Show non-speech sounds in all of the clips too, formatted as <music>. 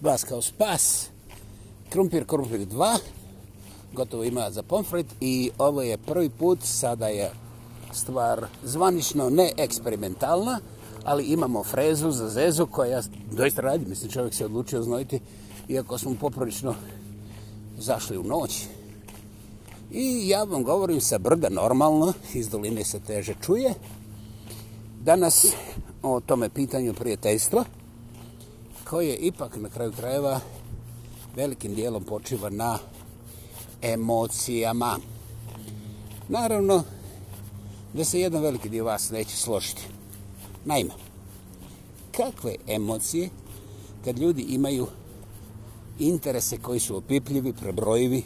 vas kao spas. Krumpir, krumpir 2. Gotovo ima za pomfrit. I ovo je prvi put, sada je stvar zvanično ne eksperimentalna, ali imamo frezu za zezu koja doista radi. Mislim, čovjek se odlučio znojiti, iako smo poprilično zašli u noć. I ja vam govorim sa brda normalno, iz doline se teže čuje. Danas o tome pitanju prijateljstva, koje ipak na kraju krajeva velikim dijelom počiva na emocijama. Naravno, da se jedan veliki dio vas neće složiti. Naime, kakve emocije kad ljudi imaju interese koji su opipljivi, prebrojivi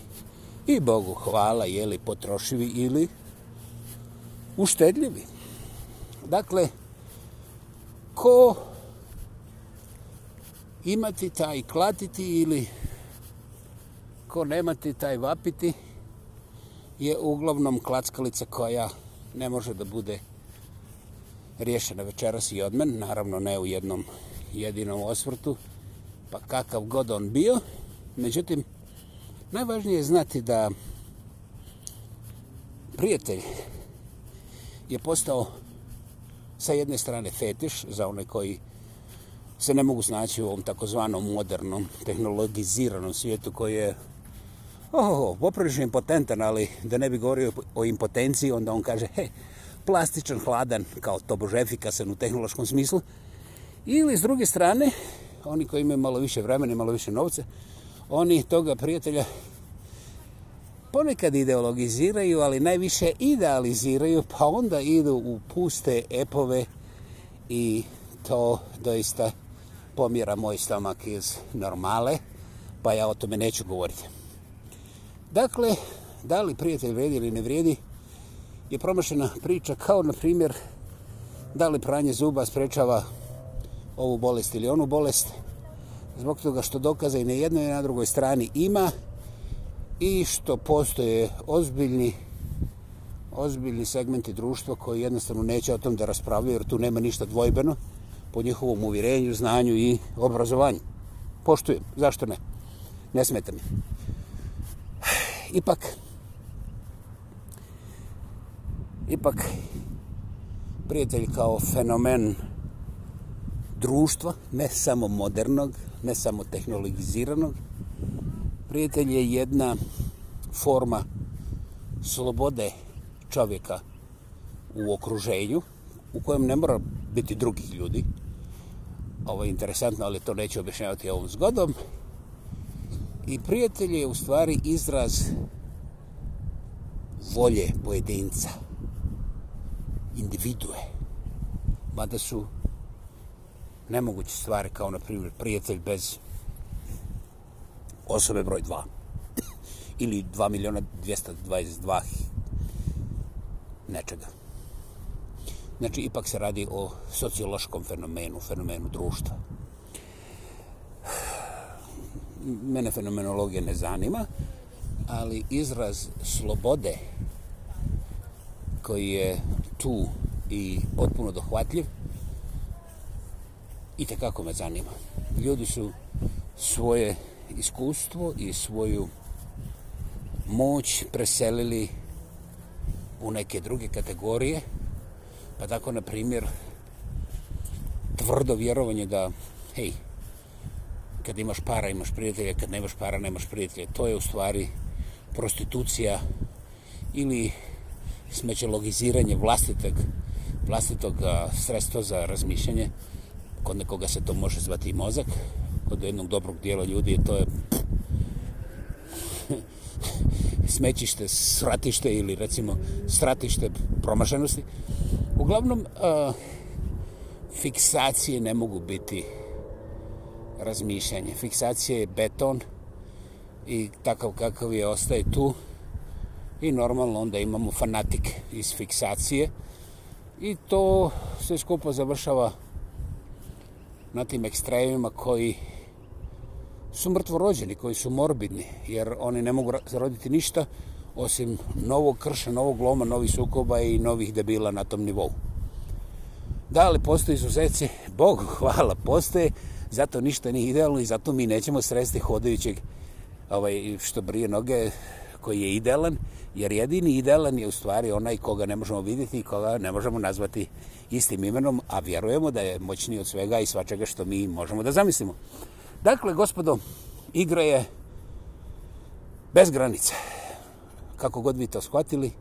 i Bogu hvala, jeli potrošivi ili uštedljivi. Dakle, ko imati taj klatiti ili ko nemati taj vapiti je uglavnom klackalica koja ne može da bude riješena večeras i odmen, naravno ne u jednom jedinom osvrtu, pa kakav god on bio. Međutim, najvažnije je znati da prijatelj je postao sa jedne strane fetiš za one koji se ne mogu snaći u ovom takozvanom modernom, tehnologiziranom svijetu koji je oh, poprilično impotentan, ali da ne bi govorio o impotenciji, onda on kaže, he, plastičan, hladan, kao to bože efikasan u tehnološkom smislu. Ili s druge strane, oni koji imaju malo više vremena i malo više novca, oni toga prijatelja ponekad ideologiziraju, ali najviše idealiziraju, pa onda idu u puste epove i to doista pomjera moj stomak iz normale, pa ja o tome neću govoriti. Dakle, da li prijatelj vredi ili ne vredi, je promašena priča kao, na primjer, da li pranje zuba sprečava ovu bolest ili onu bolest, zbog toga što dokaza i na jednoj i na drugoj strani ima i što postoje ozbiljni ozbiljni segmenti društva koji jednostavno neće o tom da raspravljaju jer tu nema ništa dvojbeno po njihovom uvjerenju, znanju i obrazovanju. Poštujem, zašto ne? Ne smeta mi. Ipak, ipak, prijatelj kao fenomen društva, ne samo modernog, ne samo tehnologiziranog, prijatelj je jedna forma slobode čovjeka u okruženju, u kojem ne mora biti drugih ljudi. Ovo je interesantno, ali to neću objašnjavati ovom zgodom. I prijatelj je u stvari izraz volje pojedinca, individue. Mada su nemoguće stvari kao, na primjer, prijatelj bez osobe broj 2 ili 2 miliona 222 nečega. Znači, ipak se radi o sociološkom fenomenu, fenomenu društva. Mene fenomenologija ne zanima, ali izraz slobode koji je tu i potpuno dohvatljiv, i kako me zanima. Ljudi su svoje iskustvo i svoju moć preselili u neke druge kategorije, pa tako, na primjer, tvrdo vjerovanje da, hej, kad imaš para, imaš prijatelje, kad nemaš para, nemaš prijatelje. To je u stvari prostitucija ili smećologiziranje vlastitog, vlastitog sredstva za razmišljanje. Kod nekoga se to može zvati i mozak, kod jednog dobrog dijela ljudi to je smećište, sratište ili recimo stratište promašenosti. Uglavnom, fiksacije ne mogu biti razmišljanje. Fiksacija je beton i takav kakav je ostaje tu i normalno onda imamo fanatik iz fiksacije i to sve skupo završava na tim ekstremima koji su mrtvorođeni, koji su morbidni, jer oni ne mogu zaroditi ništa osim novog krša, novog loma, novih sukoba i novih debila na tom nivou. Da li postoji izuzeci? <laughs> Bog hvala, postoje. Zato ništa nije idealno i zato mi nećemo sresti hodajućeg ovaj, što brije noge koji je idealan, jer jedini idealan je u stvari onaj koga ne možemo vidjeti i koga ne možemo nazvati istim imenom, a vjerujemo da je moćniji od svega i svačega što mi možemo da zamislimo. Dakle, gospodo, igra je bez granice. Kako god vi to shvatili,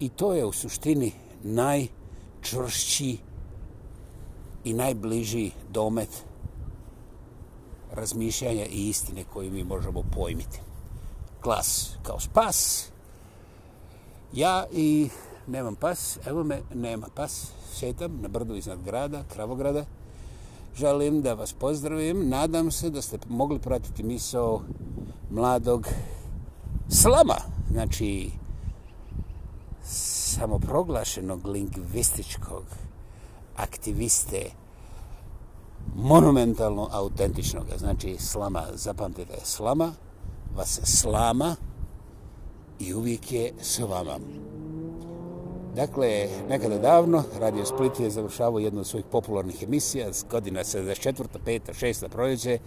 i to je u suštini najčvršći i najbliži domet razmišljanja i istine koju mi možemo pojmiti. Klas kao spas. Ja i nemam pas, evo me, nema pas. Šetam na brdu iznad grada, Kravograda. Želim da vas pozdravim. Nadam se da ste mogli pratiti misao mladog slama. Znači, samoproglašenog lingvističkog aktiviste monumentalno autentičnog. Znači, slama, zapamtite, slama vas slama i uvijek je s vama. Dakle, nekada davno, Radio Split je završavao jednu od svojih popularnih emisija, godina 74. 5. 6. proljeće.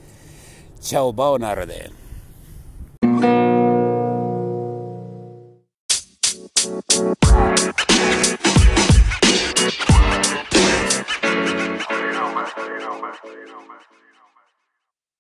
Ćao, bao narode!